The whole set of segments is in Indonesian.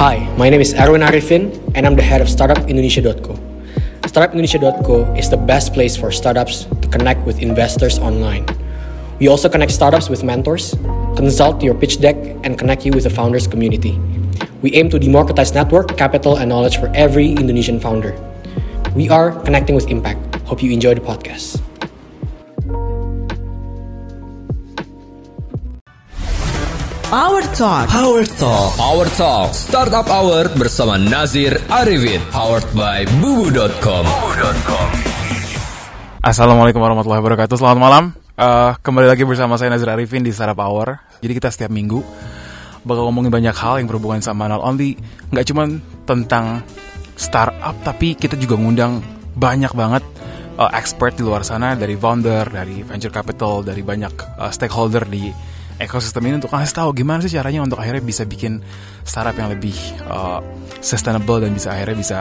Hi, my name is Erwin Arifin, and I'm the head of StartupIndonesia.co. StartupIndonesia.co is the best place for startups to connect with investors online. We also connect startups with mentors, consult your pitch deck, and connect you with the founders community. We aim to democratize network, capital, and knowledge for every Indonesian founder. We are connecting with impact. Hope you enjoy the podcast. Power Talk. Power Talk. Power Talk. Startup Hour bersama Nazir Arifin. Powered by bubu.com Assalamualaikum warahmatullahi wabarakatuh. Selamat malam. Uh, Kembali lagi bersama saya Nazir Arifin di Startup Hour. Jadi kita setiap minggu Bakal ngomongin banyak hal yang berhubungan sama not only Nggak cuman tentang startup Tapi kita juga ngundang banyak banget uh, expert di luar sana Dari founder, dari venture capital Dari banyak uh, stakeholder di ekosistem ini untuk kasih tahu gimana sih caranya untuk akhirnya bisa bikin startup yang lebih uh, sustainable dan bisa akhirnya bisa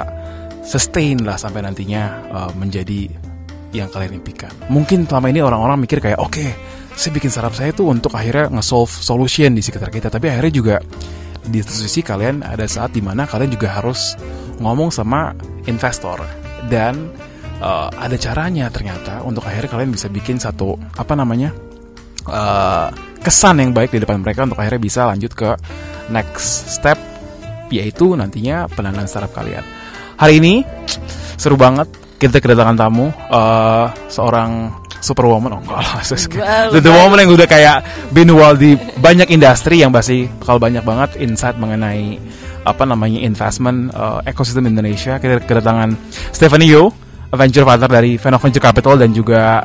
sustain lah sampai nantinya uh, menjadi yang kalian impikan. Mungkin selama ini orang-orang mikir kayak oke, okay, saya bikin startup saya tuh untuk akhirnya nge-solve solution di sekitar kita, tapi akhirnya juga di satu sisi kalian ada saat di mana kalian juga harus ngomong sama investor dan uh, ada caranya ternyata untuk akhirnya kalian bisa bikin satu apa namanya uh, kesan yang baik di depan mereka untuk akhirnya bisa lanjut ke next step yaitu nantinya pendanaan startup kalian. Hari ini seru banget kita kedatangan tamu uh, seorang superwoman. Oh enggak lah the, the woman yang udah kayak been di banyak industri yang pasti kalau banyak banget insight mengenai apa namanya investment uh, ekosistem Indonesia. Kita kedatangan Stephanie Yo venture partner dari Venture Capital dan juga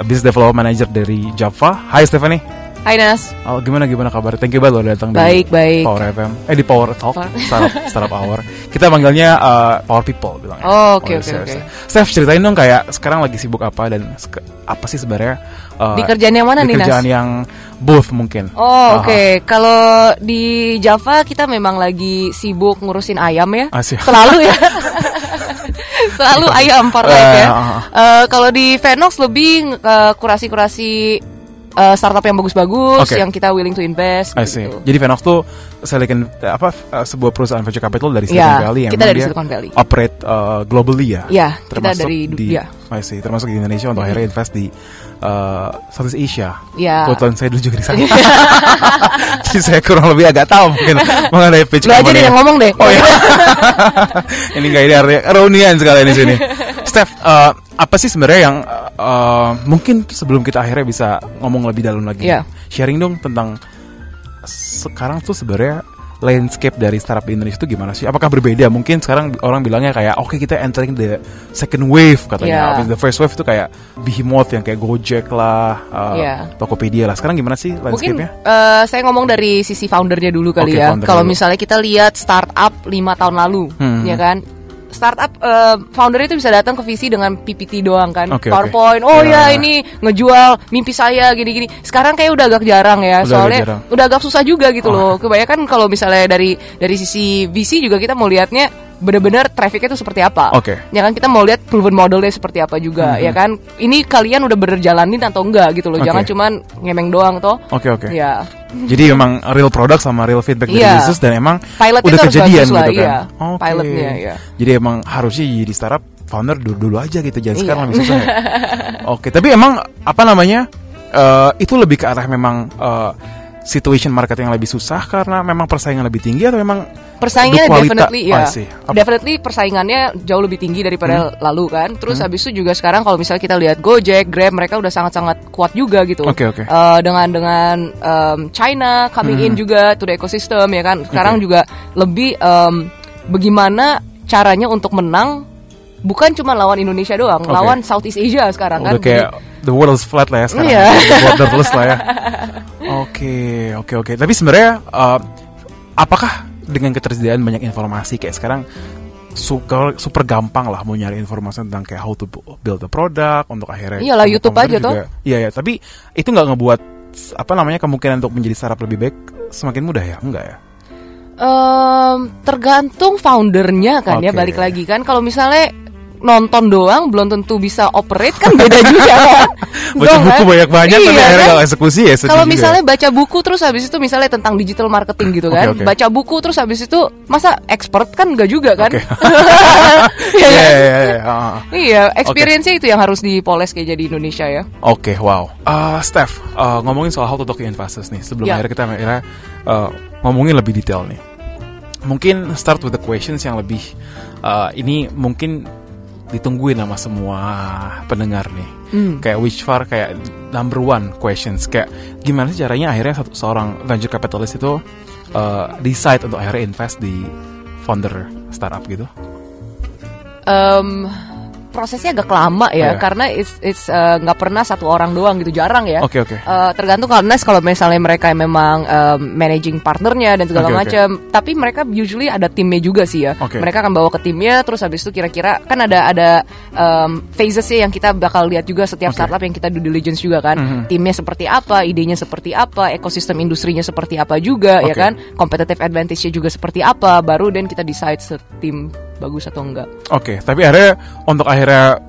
business development manager dari Java. Hai Stephanie. Hai Nas. Oh, gimana gimana kabar? Thank you banget lo datang baik, di baik. Power FM. Eh di Power Talk, Startup, Startup Hour. Kita manggilnya uh, Power People bilang Oh, oke oke oke. Steph ceritain dong kayak sekarang lagi sibuk apa dan apa sih sebenarnya uh, di kerjaan yang mana di nih Nas? kerjaan yang both mungkin. Oh, oke. Okay. Kalau di Java kita memang lagi sibuk ngurusin ayam ya. Asyik. Selalu ya. Selalu ayam for life ya. Uh, kalau di Venox lebih uh, kurasi-kurasi uh, startup yang bagus-bagus okay. yang kita willing to invest. I see. Gitu. Jadi Venox tuh Silicon apa uh, sebuah perusahaan venture capital dari Silicon yeah, Valley yang kita dari Silicon Valley. operate uh, globally ya. Iya, yeah, kita dari di ya. I see, termasuk di Indonesia untuk akhirnya invest di uh, Southeast Asia. Iya. Yeah. Kebetulan saya dulu juga di sana. Jadi saya kurang lebih agak tahu mungkin mengenai pitch Lu aja deh yang ngomong deh. Oh iya. ini enggak ini artinya reunian sekalian di sini. Steph, uh, apa sih sebenarnya yang uh, mungkin sebelum kita akhirnya bisa ngomong lebih dalam lagi, yeah. sharing dong tentang sekarang tuh sebenarnya landscape dari startup di Indonesia itu gimana sih? Apakah berbeda? Mungkin sekarang orang bilangnya kayak oke okay, kita entering the second wave katanya. Yeah. The first wave itu kayak behemoth yang kayak Gojek lah, uh, yeah. Tokopedia lah. Sekarang gimana sih landscape-nya? Mungkin uh, saya ngomong dari sisi foundernya dulu kali okay, ya. Kalau misalnya kita lihat startup lima tahun lalu, hmm. ya kan? Startup uh, founder itu bisa datang ke visi dengan PPT doang kan, okay, PowerPoint. Okay. Oh yeah. ya ini ngejual mimpi saya gini-gini. Sekarang kayak udah agak jarang ya, udah soalnya jarang. udah agak susah juga gitu oh. loh. Kebanyakan kalau misalnya dari dari sisi VC juga kita mau lihatnya benar-benar trafficnya itu seperti apa. Oke. Okay. Ya kan kita mau lihat proven modelnya seperti apa juga, mm-hmm. ya kan. Ini kalian udah bener jalanin atau enggak gitu loh. Okay. Jangan cuman ngemeng doang toh. Oke okay, oke. Okay. Ya. Jadi memang real product sama real feedback dari yeah. user dan emang Pilotnya udah kejadian gitu lah, kan. Iya. Okay. Pilotnya ya. Jadi emang harusnya jadi startup founder dulu dulu aja gitu jangan iya. sekarang lebih susah ya. Oke, okay. tapi emang apa namanya? Uh, itu lebih ke arah memang uh, situation market yang lebih susah karena memang persaingan lebih tinggi atau memang persaingannya definitely ya oh, definitely persaingannya jauh lebih tinggi daripada hmm. lalu kan terus hmm. habis itu juga sekarang kalau misalnya kita lihat Gojek Grab mereka udah sangat-sangat kuat juga gitu okay, okay. Uh, dengan dengan um, China coming hmm. in juga to the ecosystem ya kan sekarang okay. juga lebih um, bagaimana caranya untuk menang bukan cuma lawan Indonesia doang, okay. lawan Southeast Asia sekarang Udah kan. kayak the world is flat lah ya sekarang. Iya. Borderless lah ya. Oke, oke, oke. Tapi sebenarnya uh, apakah dengan ketersediaan banyak informasi kayak sekarang super, super gampang lah mau nyari informasi tentang kayak how to build a product untuk akhirnya Iyalah YouTube aja tuh. Iya ya, tapi itu nggak ngebuat apa namanya kemungkinan untuk menjadi startup lebih baik semakin mudah ya? Enggak ya? Um, tergantung foundernya kan okay. ya balik lagi kan kalau misalnya nonton doang belum tentu bisa operate kan beda juga kan. baca buku kan? banyak-banyak iya, tapi akhirnya kan? kalau eksekusi ya Kalau misalnya baca buku terus habis itu misalnya tentang digital marketing gitu kan. Okay, okay. Baca buku terus habis itu masa expert kan enggak juga kan? Okay. Iya, iya, iya, iya. Iya, experience-nya okay. itu yang harus dipoles kayak jadi Indonesia ya. Oke, okay, wow. Uh, Steph, uh, ngomongin soal how to talk to investors nih. Sebelum yeah. akhirnya kita akhirnya uh, ngomongin lebih detail nih. Mungkin start with the questions yang lebih uh, ini mungkin ditungguin sama semua pendengar nih. Mm. Kayak which far kayak number one questions kayak gimana sih caranya akhirnya satu seorang venture capitalist itu uh, decide untuk akhirnya invest di founder startup gitu? Um, prosesnya agak lama ya, oh, ya. karena it's it's uh, nggak uh, pernah satu orang doang gitu jarang ya. Oke okay, oke. Okay. Uh, tergantung karena kalau misalnya mereka memang um, managing partnernya dan segala okay, macam. Okay. Tapi mereka usually ada timnya juga sih ya. Okay. Mereka akan bawa ke timnya, terus habis itu kira-kira kan ada ada um, phases yang kita bakal lihat juga setiap okay. startup yang kita due diligence juga kan. Mm -hmm. Timnya seperti apa, idenya seperti apa, ekosistem industrinya seperti apa juga okay. ya kan. Competitive advantage-nya juga seperti apa. Baru dan kita decide setim bagus atau enggak. Oke, okay, tapi akhirnya untuk akhirnya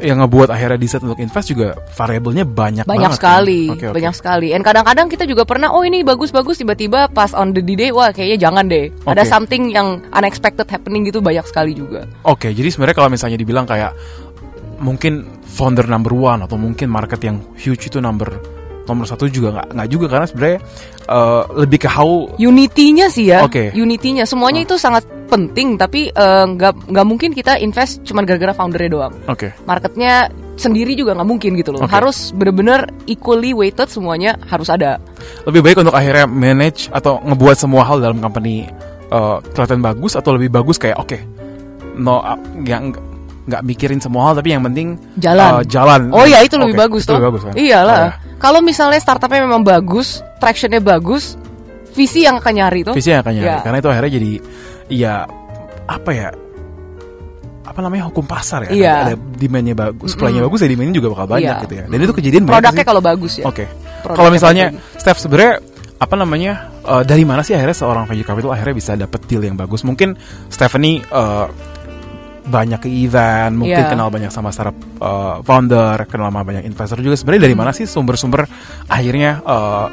yang ngebuat akhirnya decide untuk invest juga variabelnya banyak banyak banget, sekali kan? okay, okay. banyak sekali dan kadang-kadang kita juga pernah oh ini bagus-bagus tiba-tiba pas on the day wah kayaknya jangan deh okay. ada something yang unexpected happening gitu banyak sekali juga oke okay, jadi sebenarnya kalau misalnya dibilang kayak mungkin founder number one atau mungkin market yang huge itu number nomor satu juga nggak nggak juga karena sebenarnya uh, lebih ke how unity-nya sih ya. Okay. Unity-nya semuanya oh. itu sangat penting tapi eh, nggak uh, nggak mungkin kita invest cuma gara-gara foundernya doang. Oke. Okay. Marketnya sendiri juga nggak mungkin gitu loh. Okay. Harus bener-bener equally weighted semuanya harus ada. Lebih baik untuk akhirnya manage atau ngebuat semua hal dalam company uh, kelihatan bagus atau lebih bagus kayak oke okay, no uh, yang nggak mikirin semua hal tapi yang penting jalan uh, jalan oh ya itu lebih bagus tuh bagus, kan? iyalah oh, ya. kalau misalnya startupnya memang bagus tractionnya bagus visi yang akan nyari tuh visi yang akan nyari ya. karena itu akhirnya jadi ya apa ya apa namanya hukum pasar ya iya. ada demandnya bagus supply-nya mm -hmm. bagus ya demandnya juga bakal banyak iya. gitu ya dan itu kejadian produknya kalau bagus ya oke okay. kalau misalnya Steph sebenarnya apa namanya uh, dari mana sih akhirnya seorang venture capital akhirnya bisa dapet deal yang bagus mungkin Stephanie uh, banyak ke event, mungkin yeah. kenal banyak sama startup uh, founder, kenal sama banyak investor juga. Sebenarnya dari hmm. mana sih sumber-sumber akhirnya uh,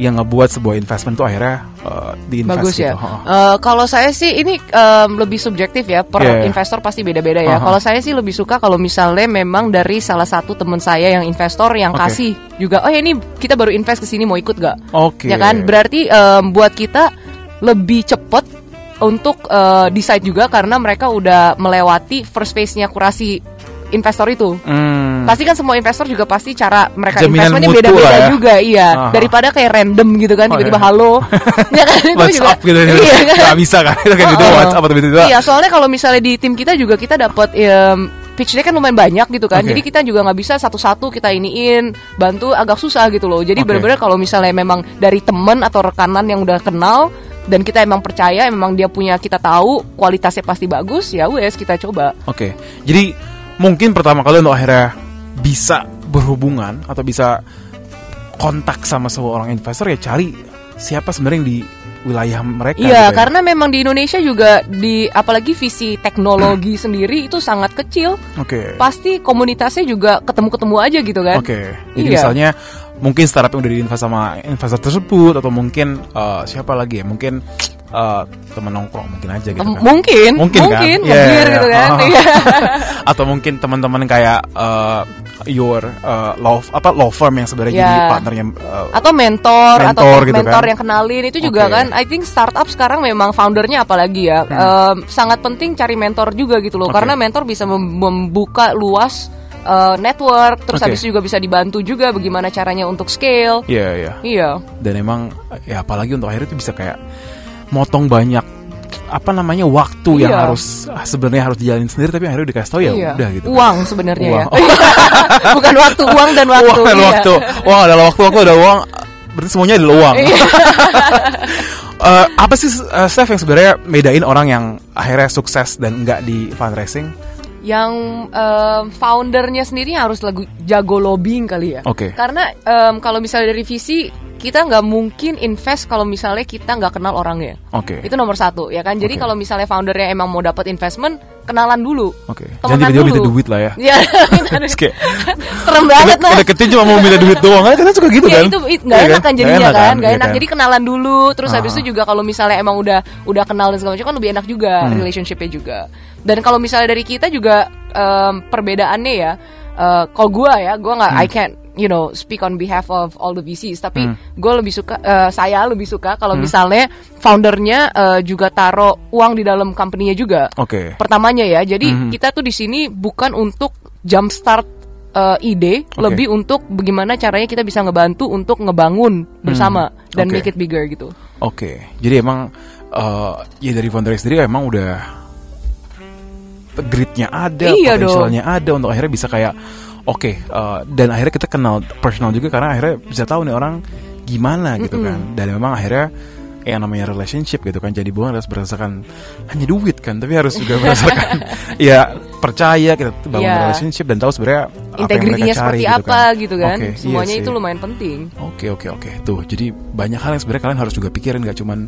yang ngebuat sebuah investment tuh akhirnya uh, diinvest Bagus gitu. ya. Uh, kalau saya sih ini um, lebih subjektif ya. Per yeah. investor pasti beda-beda ya. Uh -huh. Kalau saya sih lebih suka kalau misalnya memang dari salah satu teman saya yang investor yang okay. kasih juga. Oh ya ini kita baru invest ke sini mau ikut gak? Oke. Okay. Ya kan. Berarti um, buat kita lebih cepet untuk uh, decide juga karena mereka udah melewati first phase-nya kurasi investor itu. Hmm. Pasti kan semua investor juga pasti cara mereka Jaminan investmentnya beda-beda ya. juga, iya. Aha. Daripada kayak random gitu kan, tiba-tiba oh, iya. halo. ya kan itu juga. Up gitu, gitu. Iya kan? Gak bisa kan? Itu kan gitu oh, WhatsApp atau tiba-tiba. Iya, soalnya kalau misalnya di tim kita juga kita dapat um, pitch-nya kan lumayan banyak gitu kan. Okay. Jadi kita juga nggak bisa satu-satu kita iniin, bantu agak susah gitu loh. Jadi okay. benar-benar kalau misalnya memang dari temen atau rekanan yang udah kenal dan kita emang percaya memang dia punya kita tahu kualitasnya pasti bagus ya wes kita coba oke okay. jadi mungkin pertama kali untuk akhirnya bisa berhubungan atau bisa kontak sama seorang investor ya cari siapa sebenarnya yang di wilayah mereka. Iya, gitu ya. karena memang di Indonesia juga di apalagi visi teknologi hmm. sendiri itu sangat kecil. Oke. Okay. Pasti komunitasnya juga ketemu-ketemu aja gitu kan. Oke. Okay. Jadi iya. misalnya mungkin startup yang udah diinvest sama investor tersebut atau mungkin uh, siapa lagi ya mungkin uh, teman nongkrong mungkin aja gitu kan. mungkin mungkin, mungkin kan? yeah, yeah, gitu kan yeah. atau mungkin teman-teman kayak uh, your uh, law apa law firm yang sebenarnya yeah. jadi partnernya uh, atau mentor, mentor atau gitu mentor kan? yang kenalin itu juga okay. kan I think startup sekarang memang foundernya apalagi ya hmm. um, sangat penting cari mentor juga gitu loh okay. karena mentor bisa membuka luas uh, network terus okay. habis itu juga bisa dibantu juga bagaimana caranya untuk scale iya yeah, iya yeah. iya dan emang ya apalagi untuk akhirnya itu bisa kayak motong banyak apa namanya waktu iya. yang harus sebenarnya harus dijalin sendiri tapi akhirnya dikasih tahu ya iya. udah gitu. Uang sebenarnya ya. Bukan waktu uang dan waktu. Uang dan iya. waktu. Uang adalah waktu waktu ada uang. Berarti semuanya adalah uang. Uh, apa sih uh, Steph yang sebenarnya bedain orang yang akhirnya sukses dan enggak di fundraising yang um, foundernya sendiri harus lagu jago lobbying kali ya. Oke. Okay. Karena um, kalau misalnya dari visi kita nggak mungkin invest kalau misalnya kita nggak kenal orangnya. Oke. Okay. Itu nomor satu ya kan. Jadi okay. kalau misalnya foundernya emang mau dapat investment, kenalan dulu. Oke. Okay. Jangan tiba-tiba minta duit lah ya. Iya. Serem banget lah. Deketin cuma mau minta duit doang kan kita suka gitu ya, kan. itu nggak ya, enak kan jadinya kan. kan. Nggak enak. Kan? Jadi kenalan dulu. Terus ah. habis itu juga kalau misalnya emang udah udah kenal dan segala macam kan lebih enak juga hmm. relationshipnya juga. Dan kalau misalnya dari kita juga um, perbedaannya ya. Uh, kalau gue ya, gue nggak, hmm. I can't you know speak on behalf of all the VCs tapi hmm. gue lebih suka uh, saya lebih suka kalau hmm. misalnya foundernya uh, juga taruh uang di dalam company-nya juga. Oke. Okay. Pertamanya ya. Jadi hmm. kita tuh di sini bukan untuk jumpstart uh, ide, okay. lebih untuk bagaimana caranya kita bisa ngebantu untuk ngebangun bersama hmm. dan okay. make it bigger gitu. Oke. Okay. Jadi emang uh, ya dari founder sendiri emang udah gritnya ada, iya potensialnya ada untuk akhirnya bisa kayak oke okay, uh, dan akhirnya kita kenal personal juga karena akhirnya bisa tahu nih orang gimana gitu mm -hmm. kan dan memang akhirnya yang namanya relationship gitu kan jadi bukan harus berdasarkan hanya duit kan tapi harus juga berdasarkan ya percaya kita bangun yeah. relationship dan tahu sebenarnya integritinya seperti gitu apa kan. gitu kan okay, semuanya iya itu lumayan penting oke okay, oke okay, oke okay. tuh jadi banyak hal yang sebenarnya kalian harus juga pikirin gak cuman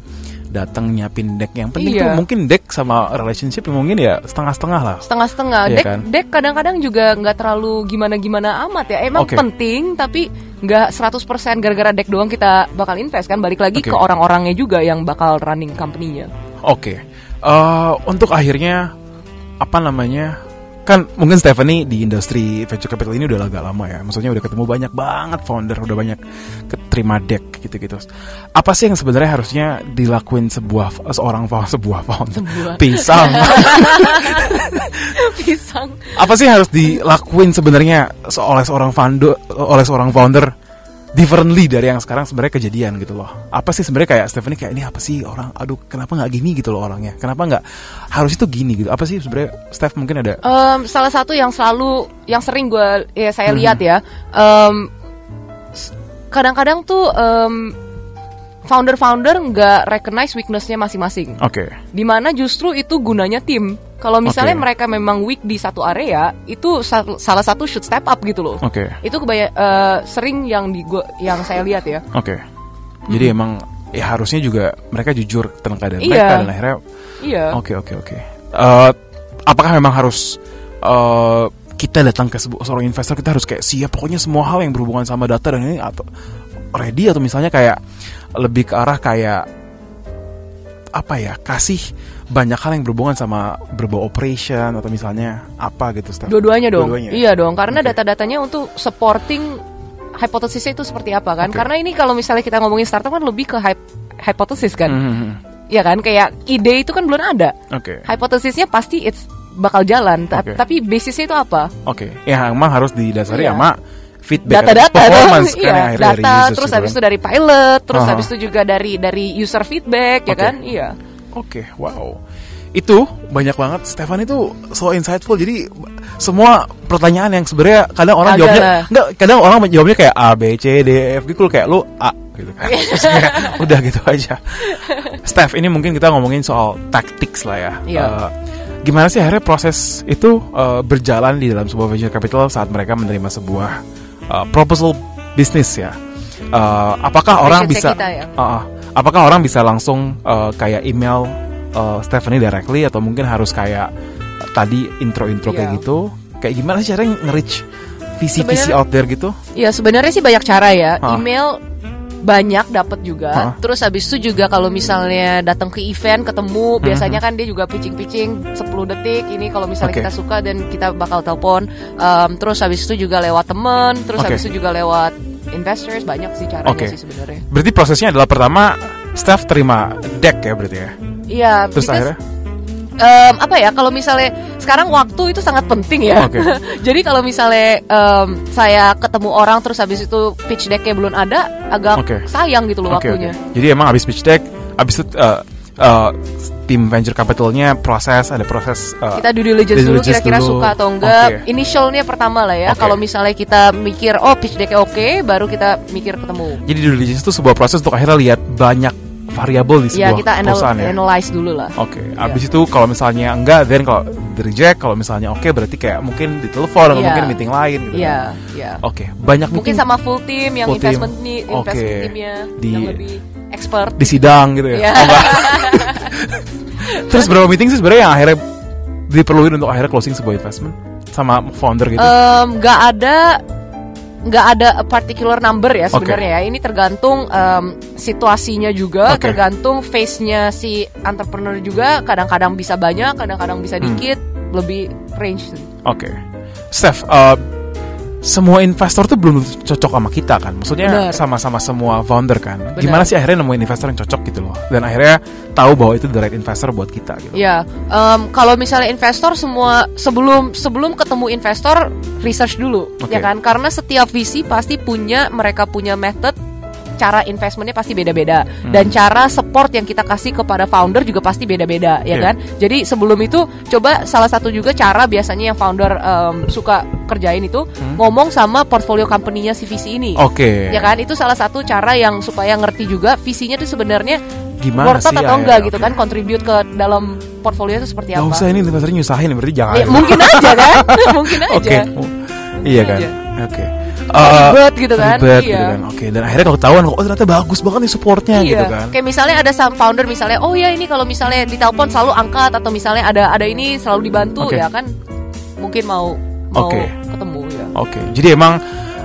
datang nyiapin deck yang penting iya. tuh mungkin deck sama relationship mungkin ya setengah-setengah lah setengah-setengah iya deck kan? deck kadang-kadang juga nggak terlalu gimana-gimana amat ya emang okay. penting tapi nggak 100% gara-gara deck doang kita bakal invest kan balik lagi okay. ke orang-orangnya juga yang bakal running company-nya oke okay. uh, eh, untuk akhirnya apa namanya kan mungkin Stephanie di industri venture capital ini udah agak lama ya. Maksudnya udah ketemu banyak banget founder udah banyak keterima deck gitu-gitu. Apa sih yang sebenarnya harusnya dilakuin sebuah seorang sebuah founder? Sebuah. pisang. Pisang. Apa sih harus dilakuin sebenarnya oleh seorang founder oleh seorang founder differently dari yang sekarang sebenarnya kejadian gitu loh. Apa sih sebenarnya kayak Stephanie kayak ini apa sih orang aduh kenapa nggak gini gitu loh orangnya. Kenapa nggak harus itu gini gitu. Apa sih sebenarnya Steph mungkin ada um, salah satu yang selalu yang sering gue ya saya hmm. lihat ya um, kadang-kadang tuh um, founder-founder nggak recognize weaknessnya masing-masing. Oke. Okay. Di mana justru itu gunanya tim. Kalau misalnya okay. mereka memang weak di satu area, itu salah satu should step up gitu loh. Oke. Okay. Itu kebaya uh, sering yang di gua, yang saya lihat ya. Oke. Okay. Jadi hmm. emang ya harusnya juga mereka jujur tentang keadaan iya. mereka dan akhirnya. Iya. Oke okay, oke okay, oke. Okay. Uh, apakah memang harus uh, kita datang ke seorang investor kita harus kayak siap pokoknya semua hal yang berhubungan sama data dan ini atau ready atau misalnya kayak lebih ke arah kayak apa ya kasih banyak hal yang berhubungan sama berbau operation atau misalnya apa gitu Dua-duanya dong. Dua iya dong, karena okay. data-datanya untuk supporting hipotesisnya itu seperti apa kan? Okay. Karena ini kalau misalnya kita ngomongin startup kan lebih ke hipotesis kan. Mm -hmm. Ya kan, kayak ide itu kan belum ada. Oke. Okay. Hipotesisnya pasti it's bakal jalan, okay. tapi basisnya itu apa? Oke, okay. ya emang harus didasari sama feedback data-data. performance kan iya, data dari terus habis itu dari pilot terus uh -huh. habis itu juga dari dari user feedback okay. ya kan? Iya. Oke okay, wow. Itu banyak banget. Stefan itu so insightful. Jadi semua pertanyaan yang sebenarnya kadang orang Agak jawabnya enggak kadang orang jawabnya kayak A B C D F gitu kayak lu A gitu kan. Udah gitu aja. Steph ini mungkin kita ngomongin soal tactics lah ya. Iya. uh, gimana sih akhirnya proses itu uh, berjalan di dalam sebuah venture capital saat mereka menerima sebuah uh, proposal bisnis ya. Uh, apakah orang bisa ya? uh, apakah orang bisa langsung uh, kayak email uh, Stephanie directly atau mungkin harus kayak uh, tadi intro-intro yeah. kayak iya. gitu? Kayak gimana sih caranya nge-reach visi-visi out there gitu? Ya sebenarnya sih banyak cara ya. Uh. Email banyak dapat juga. Huh? Terus habis itu juga kalau misalnya datang ke event ketemu, hmm. biasanya kan dia juga pitching-pitching 10 detik. Ini kalau misalnya okay. kita suka dan kita bakal telepon. Um, terus habis itu juga lewat temen, terus okay. habis itu juga lewat investors banyak sih caranya okay. sih sebenarnya. Berarti prosesnya adalah pertama staff terima deck ya berarti ya. Iya, terus akhirnya um, apa ya kalau misalnya sekarang waktu itu sangat penting ya. Okay. Jadi kalau misalnya um, saya ketemu orang terus habis itu pitch decknya belum ada, agak okay. sayang gitu loh okay, waktunya. Okay. Jadi emang habis pitch deck, habis itu uh, uh, tim venture capitalnya proses ada proses uh, kita due diligence, dulu kira-kira suka atau enggak okay. initialnya pertama lah ya okay. kalau misalnya kita mikir oh pitch decknya oke okay, baru kita mikir ketemu jadi due diligence itu sebuah proses untuk akhirnya lihat banyak variabel di iya, sebuah ya, kita perusahaan ya. analyze dulu lah. Oke, okay. abis ya. itu kalau misalnya enggak, then kalau di reject, kalau misalnya oke okay, berarti kayak mungkin ditelepon atau ya. mungkin meeting lain gitu. Iya, kan. iya. Oke, okay. banyak mungkin sama full team yang full investment team. nih, investment okay. teamnya di, yang lebih expert di sidang gitu ya. Yeah. Oh, Terus berapa meeting sih sebenarnya yang akhirnya diperluin untuk akhirnya closing sebuah investment sama founder gitu? Um, gak ada nggak ada particular number ya sebenarnya okay. ya. Ini tergantung um, situasinya juga, okay. tergantung face-nya si entrepreneur juga. Kadang-kadang bisa banyak, kadang-kadang bisa hmm. dikit, hmm. lebih range. Oke, okay. Steph, uh, semua investor tuh belum cocok sama kita kan? Maksudnya sama-sama semua founder kan? Bener. gimana sih akhirnya nemuin investor yang cocok gitu loh? Dan akhirnya tahu bahwa itu the right investor buat kita gitu ya um, kalau misalnya investor semua sebelum sebelum ketemu investor research dulu okay. ya kan? Karena setiap visi pasti punya mereka punya method cara investmentnya pasti beda-beda hmm. dan cara support yang kita kasih kepada founder juga pasti beda-beda ya yeah. kan jadi sebelum itu coba salah satu juga cara biasanya yang founder um, suka kerjain itu hmm. ngomong sama portfolio company-nya si visi ini oke okay. ya kan itu salah satu cara yang supaya ngerti juga visinya itu sebenarnya gimana worth sih atau enggak ya, gitu okay. kan contribute ke dalam portfolio itu seperti apa? Gak usah ini investornya nyusahin berarti jangan. Ya, mungkin aja kan, mungkin aja. Oke, okay. iya kan, oke. Okay uh, ribet gitu kan ribet iya. gitu kan oke okay. dan akhirnya kalau ketahuan oh ternyata bagus banget nih supportnya iya. gitu kan kayak misalnya ada some founder misalnya oh ya ini kalau misalnya ditelepon selalu angkat atau misalnya ada ada ini selalu dibantu okay. ya kan mungkin mau mau okay. ketemu ya oke okay. jadi emang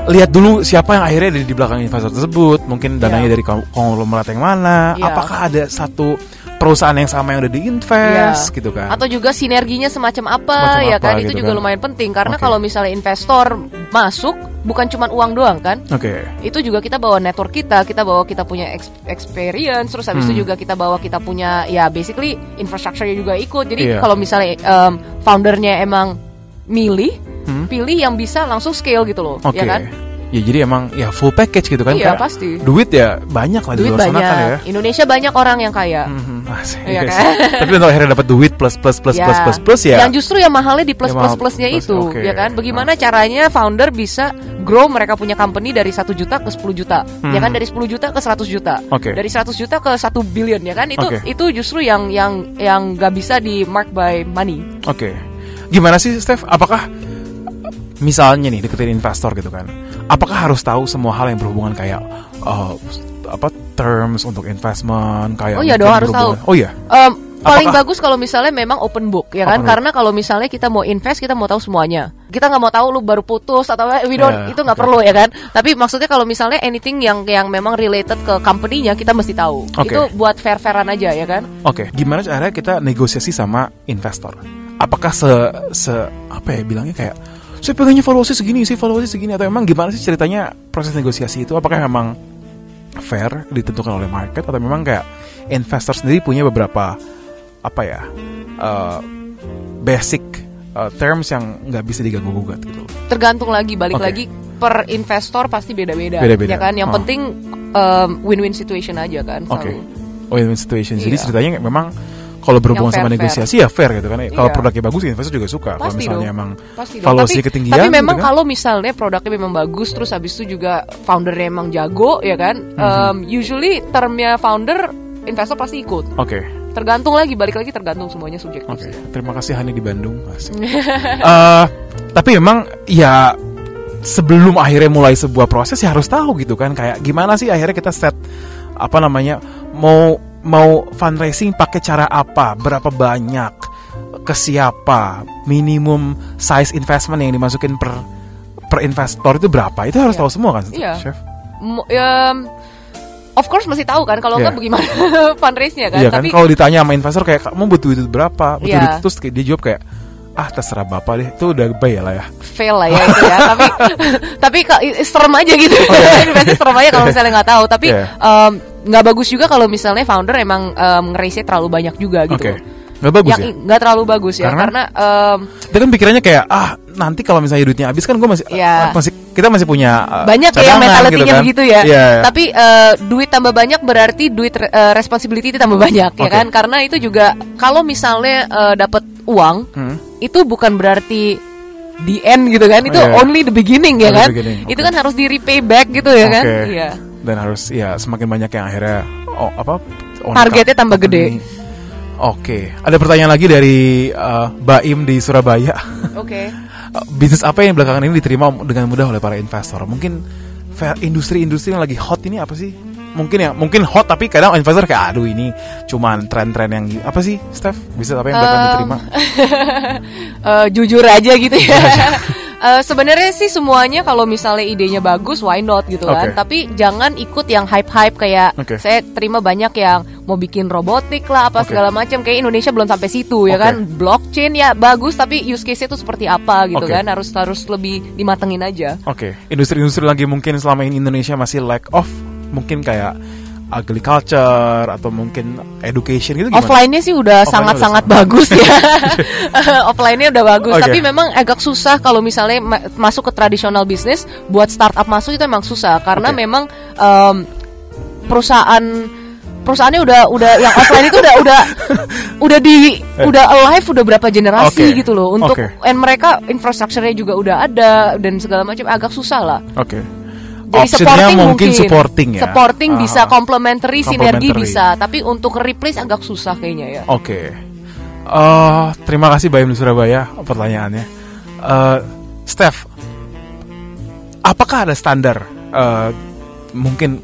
lihat dulu siapa yang akhirnya ada di belakang investor tersebut mungkin dananya yeah. dari konglomerat yang mana yeah. apakah ada satu perusahaan yang sama yang udah diinvest yeah. gitu kan atau juga sinerginya semacam apa semacam ya apa, kan gitu itu juga kan. lumayan penting karena okay. kalau misalnya investor masuk bukan cuma uang doang kan oke okay. itu juga kita bawa network kita kita bawa kita punya experience terus habis hmm. itu juga kita bawa kita punya ya basically infrastrukturnya juga ikut jadi yeah. kalau misalnya um, foundernya emang milih hmm? pilih yang bisa langsung scale gitu loh okay. ya kan Ya jadi emang ya full package gitu kan Iya Kayak pasti Duit ya banyak lah duit di luar banyak. sana kan ya Indonesia banyak orang yang kaya mm-hmm. Asik, iya kan? Tapi untuk akhirnya dapat duit plus plus plus ya. plus plus plus ya Yang justru yang mahalnya di plus plus plusnya plus, itu okay. ya kan Bagaimana nah. caranya founder bisa grow mereka punya company dari 1 juta ke 10 juta hmm. Ya kan dari 10 juta ke 100 juta okay. Dari 100 juta ke 1 billion ya kan Itu okay. itu justru yang yang yang gak bisa di mark by money Oke okay. Gimana sih Steph? Apakah misalnya nih deketin investor gitu kan apakah harus tahu semua hal yang berhubungan kayak uh, apa terms untuk investment kayak oh iya dong harus tahu oh iya um, paling Apakah? bagus kalau misalnya memang open book ya kan karena kalau misalnya kita mau invest kita mau tahu semuanya kita nggak mau tahu lu baru putus atau we don't yeah, itu nggak okay. perlu ya kan tapi maksudnya kalau misalnya anything yang yang memang related ke company-nya kita mesti tahu okay. itu buat fair fairan aja ya kan oke okay. gimana caranya kita negosiasi sama investor apakah se se apa ya bilangnya kayak saya pengennya valuasi segini sih valuasi segini atau emang gimana sih ceritanya proses negosiasi itu apakah memang fair ditentukan oleh market atau memang kayak investor sendiri punya beberapa apa ya uh, basic uh, terms yang nggak bisa diganggu gugat gitu tergantung lagi balik okay. lagi per investor pasti beda-beda ya kan yang oh. penting um, win-win situation aja kan oke okay. win-win situation jadi iya. ceritanya memang kalau berhubungan fair, sama negosiasi fair. ya fair gitu kan. Iya. Kalau produknya bagus investor juga suka. Kalau misalnya dong. emang Pasti valuasi tapi, ketinggian. Tapi memang gitu kan? kalau misalnya produknya memang bagus terus habis itu juga foundernya emang jago ya kan. Mm -hmm. um, usually termnya founder investor pasti ikut. Oke. Okay. Tergantung lagi balik lagi tergantung semuanya subjektif. Oke. Okay. Terima kasih Hani di Bandung. uh, tapi memang ya sebelum akhirnya mulai sebuah proses ya harus tahu gitu kan kayak gimana sih akhirnya kita set apa namanya mau mau fundraising pakai cara apa, berapa banyak, ke siapa, minimum size investment yang dimasukin per per investor itu berapa? Itu harus yeah. tahu semua kan, yeah. chef? M um, of course masih tahu kan kalau yeah. bagaimana fundraisingnya kan. Iya kan, kalau ditanya sama investor kayak kamu butuh itu berapa, butuh yeah. itu terus dia jawab kayak ah terserah bapak deh itu udah baik lah ya fail lah ya itu ya tapi tapi serem aja gitu oh, yeah. investasi serem aja kalau misalnya nggak tahu tapi yeah. um, nggak bagus juga kalau misalnya founder emang um, ngerese terlalu banyak juga gitu okay. Gak bagus yang ya? Gak terlalu bagus ya Karena, karena um, Dia kan pikirannya kayak Ah nanti kalau misalnya duitnya habis kan gue masih yeah. masih kita masih punya uh, banyak ya mentalitinya gitu kan? begitu ya. Yeah. Tapi uh, duit tambah banyak berarti duit uh, responsibility tambah banyak okay. ya kan? Karena itu juga kalau misalnya uh, dapat uang hmm. itu bukan berarti the end gitu kan? Itu oh, yeah. only the beginning ya kan? Beginning. Okay. Itu kan harus di repay back gitu ya okay. kan? Iya. Dan harus ya semakin banyak yang akhirnya oh apa targetnya tambah gede. Oke, ada pertanyaan lagi dari uh, Baim di Surabaya. Oke. Okay. Bisnis apa yang belakangan ini diterima dengan mudah oleh para investor? Mungkin industri-industri yang lagi hot ini apa sih? Mungkin ya, mungkin hot tapi kadang investor kayak aduh ini cuman tren-tren yang apa sih, Steph? Bisa apa yang belakangan uh, diterima? uh, jujur aja gitu ya. Uh, Sebenarnya sih semuanya kalau misalnya idenya bagus, why not gitu kan. Tapi jangan ikut yang hype-hype kayak okay. saya terima banyak yang mau bikin robotik lah apa okay. segala macam. Kayak Indonesia belum sampai situ okay. ya kan. Blockchain ya bagus tapi use case itu seperti apa gitu okay. kan. Harus harus lebih dimatengin aja. Oke. Okay. Industri-industri lagi mungkin selama ini Indonesia masih lack of mungkin kayak agriculture atau mungkin education gitu gimana? Offline-nya sih udah sangat-sangat bagus ya. Offline-nya udah bagus, okay. tapi memang agak susah kalau misalnya ma masuk ke tradisional bisnis buat startup masuk itu memang susah karena okay. memang um, perusahaan perusahaannya udah udah yang offline itu udah udah udah di eh. udah alive udah berapa generasi okay. gitu loh untuk okay. and mereka infrastrukturnya juga udah ada dan segala macam agak susah lah. Oke. Okay. Jadi supporting mungkin, mungkin supporting ya. Supporting uh, bisa, complementary, sinergi bisa, tapi untuk replace agak susah kayaknya ya. Oke. Okay. Uh, eh, terima kasih Bayam di Surabaya pertanyaannya. Uh, Steph, apakah ada standar? Uh, mungkin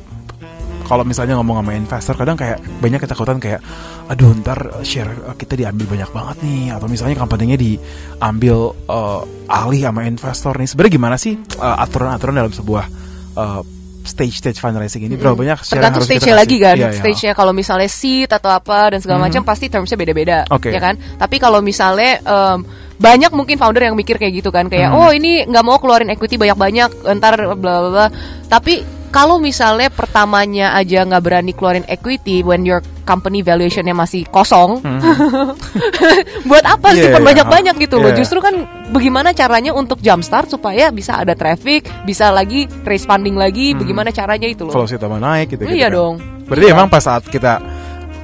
kalau misalnya ngomong sama investor kadang kayak banyak ketakutan kayak aduh ntar share kita diambil banyak banget nih atau misalnya kampanyenya diambil uh, alih sama investor nih sebenarnya gimana sih uh, aturan-aturan dalam sebuah uh, stage-stage fundraising ini berapa banyak tergantung stage-nya lagi kan iya, iya. stage-nya kalau misalnya seat atau apa dan segala hmm. macam pasti termsnya beda-beda okay. ya kan tapi kalau misalnya um, banyak mungkin founder yang mikir kayak gitu kan kayak hmm. oh ini nggak mau keluarin equity banyak-banyak ntar bla bla bla tapi kalau misalnya pertamanya aja nggak berani keluarin equity when your company valuationnya masih kosong, hmm. buat apa yeah, sih banyak-banyak gitu yeah. loh? Justru kan bagaimana caranya untuk jumpstart supaya bisa ada traffic, bisa lagi raise funding lagi, hmm. bagaimana caranya itu loh? Kalau kita naik gitu. Iya kan. dong. Berarti iya. emang pas saat kita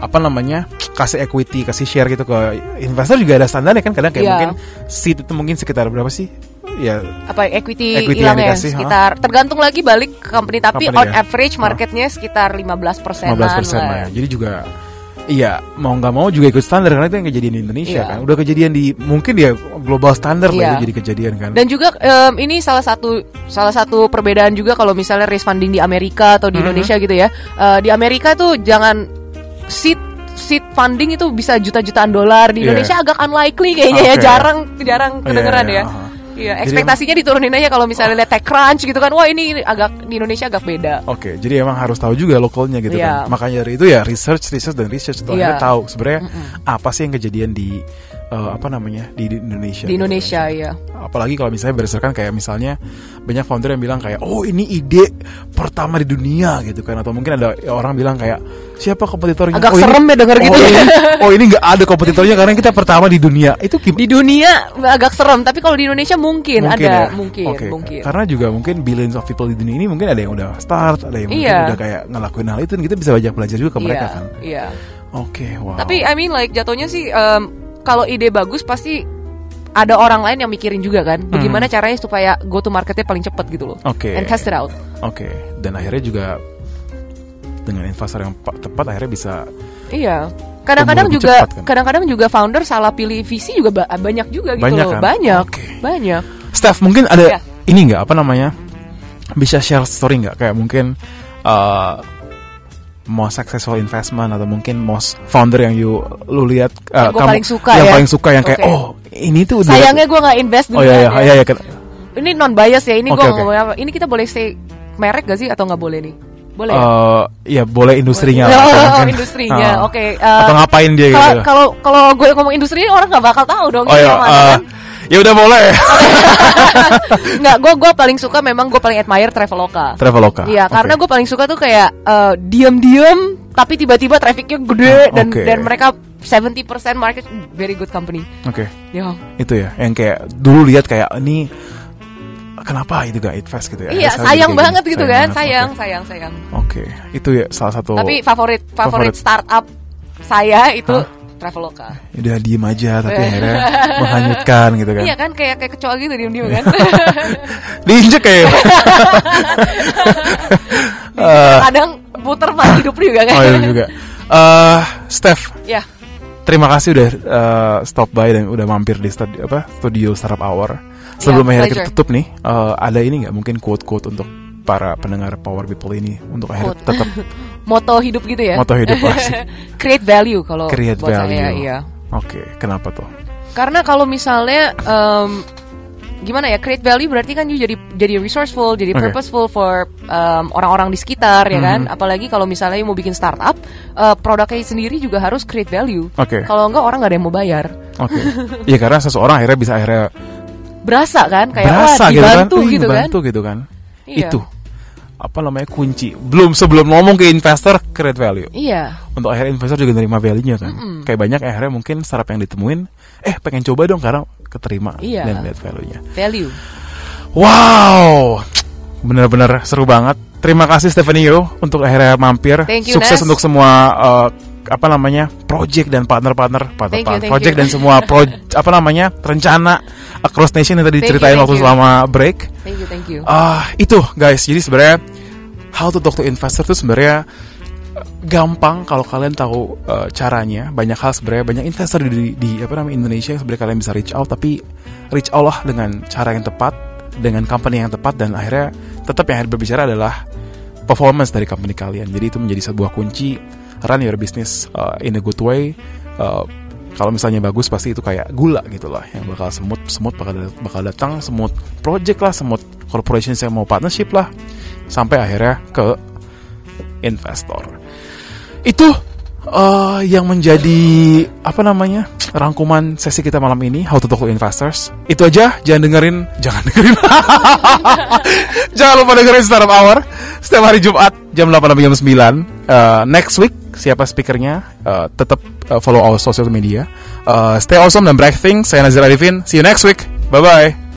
apa namanya kasih equity kasih share gitu ke investor juga ada standarnya kan kadang kayak yeah. mungkin seat itu mungkin sekitar berapa sih ya apa equity, equity hilang ya sekitar ha? tergantung lagi balik ke company tapi company on ya? average marketnya ha? sekitar 15 persen 15 persen lah. ya. jadi juga Iya, mau nggak mau juga ikut standar karena itu yang kejadian di Indonesia iya. kan. Udah kejadian di mungkin ya global standar iya. lah itu jadi kejadian kan. Dan juga um, ini salah satu salah satu perbedaan juga kalau misalnya raise funding di Amerika atau di mm -hmm. Indonesia gitu ya. Uh, di Amerika tuh jangan seat seed funding itu bisa juta-jutaan dolar di iya. Indonesia yeah. agak unlikely kayaknya okay. ya jarang jarang oh, kedengeran yeah, yeah. ya. Iya, ekspektasinya jadi, diturunin aja kalau misalnya lihat TechCrunch gitu kan. Wah, ini agak di Indonesia agak beda. Oke, okay, jadi emang harus tahu juga lokalnya gitu yeah. kan. Makanya dari itu ya research, research dan research itu yeah. tahu sebenarnya mm -mm. apa sih yang kejadian di uh, apa namanya di, di Indonesia. Di gitu Indonesia kan. ya. Apalagi kalau misalnya berdasarkan kayak misalnya banyak founder yang bilang kayak oh ini ide pertama di dunia gitu kan atau mungkin ada orang bilang kayak siapa kompetitornya? Agak oh, serem ya denger gitu. Oh ini, oh ini nggak ada kompetitornya karena kita pertama di dunia. Itu di dunia agak serem tapi kalau di Indonesia mungkin, mungkin ada ya? mungkin okay. mungkin. Karena juga mungkin billions of people di dunia ini mungkin ada yang udah start, ada yang mungkin iya. udah kayak ngelakuin hal itu dan kita bisa banyak belajar juga ke mereka iya, kan. Iya. Oke, okay, wow. Tapi I mean like jatuhnya sih um, kalau ide bagus pasti ada orang lain yang mikirin juga kan bagaimana hmm. caranya supaya go to marketnya paling cepat gitu loh oke okay. and test it out oke okay. dan akhirnya juga dengan investor yang tepat akhirnya bisa iya kadang-kadang juga kan? kadang-kadang juga founder salah pilih visi juga banyak juga gitu banyak loh kan? banyak okay. banyak Steph mungkin ada yeah. ini nggak apa namanya bisa share story nggak kayak mungkin uh, most successful investment atau mungkin most founder yang you lu lihat uh, yang kamu paling suka yang ya? paling suka yang okay. kayak oh ini tuh udah sayangnya gue nggak invest dulu oh iya iya, ya. iya, iya, ini non bias ya ini okay, gue okay. ngomong apa ini kita boleh say merek gak sih atau nggak boleh nih boleh ya? Uh, ya boleh industrinya boleh. Oh, oh, industrinya uh, oke okay. uh, atau ngapain dia gitu kalau kalau gue ngomong industri orang nggak bakal tahu dong oh, iya, mana, uh, kan? Ya udah boleh. Nggak, gue gue paling suka memang gue paling admire Traveloka. Traveloka. Iya, okay. karena gue paling suka tuh kayak uh, diem-diem tapi tiba-tiba trafficnya gede dan okay. dan mereka 70% market very good company. Oke. Okay. Ya. Itu ya, yang kayak dulu lihat kayak ini kenapa itu gak fast gitu ya? Iya, sayang banget gitu, kan, sayang, okay. sayang, sayang. Oke, okay. itu ya salah satu. Tapi favorit favorit, favorit. startup saya itu Hah? Traveloka. Udah diem aja tapi akhirnya menghanyutkan gitu kan. Iya kan kayak kayak kecoa gitu diem-diem kan. Diinjek kayak. uh, kadang puter pas hidup juga kan. Oh iya juga. Uh, Steph. Ya. Yeah. Terima kasih udah uh, stop by dan udah mampir di studi apa studio Startup Hour. Sebelum yeah, akhirnya kita tutup nih, uh, ada ini nggak mungkin quote-quote untuk para pendengar Power People ini untuk akhirnya tetap moto hidup gitu ya? Moto hidup pasti. Create value kalau Create buat value. saya, iya. Oke, okay, kenapa tuh? Karena kalau misalnya um, gimana ya create value berarti kan you jadi jadi resourceful jadi okay. purposeful for um, orang-orang di sekitar ya kan mm-hmm. apalagi kalau misalnya mau bikin startup uh, produknya sendiri juga harus create value okay. kalau enggak orang nggak ada yang mau bayar oke okay. iya karena seseorang akhirnya bisa akhirnya berasa kan? Kayak berasa, wah dibantu gitu kan, gitu kan, gitu kan? gitu kan. Iya. itu. Apa namanya? Kunci. Belum sebelum ngomong ke investor create value. Iya. Untuk akhirnya investor juga nerima value-nya kan? Mm -mm. kayak banyak akhirnya mungkin startup yang ditemuin eh pengen coba dong karena keterima iya. dan lihat value-nya. Value. Wow! Benar-benar seru banget. Terima kasih Stephanie Yo untuk akhirnya mampir. Thank you, sukses Nes. untuk semua uh, apa namanya project dan partner-partner partner, thank you, thank project you. dan semua pro apa namanya rencana across nation yang tadi Thank diceritain you, waktu you. selama break. thank you thank you Ah itu guys, jadi sebenarnya how to talk to investor itu sebenarnya gampang kalau kalian tahu uh, caranya. Banyak hal sebenarnya banyak investor di, di apa namanya Indonesia yang sebenarnya kalian bisa reach out tapi reach out lah dengan cara yang tepat, dengan company yang tepat dan akhirnya tetap yang berbicara adalah performance dari company kalian. Jadi itu menjadi sebuah kunci run your business uh, in a good way. Uh, kalau misalnya bagus pasti itu kayak gula gitu lah yang bakal semut semut bakal bakal datang semut project lah semut corporation yang mau partnership lah sampai akhirnya ke investor. Itu uh, yang menjadi apa namanya rangkuman sesi kita malam ini How to Talk to Investors. Itu aja jangan dengerin jangan dengerin. Jangan lupa dengerin Startup Hour setiap hari Jumat jam 8 sampai jam 9 uh, next week siapa speakernya? Uh, tetap uh, follow our social media. Uh, stay awesome dan break things. Saya Nazir Arifin. See you next week. Bye bye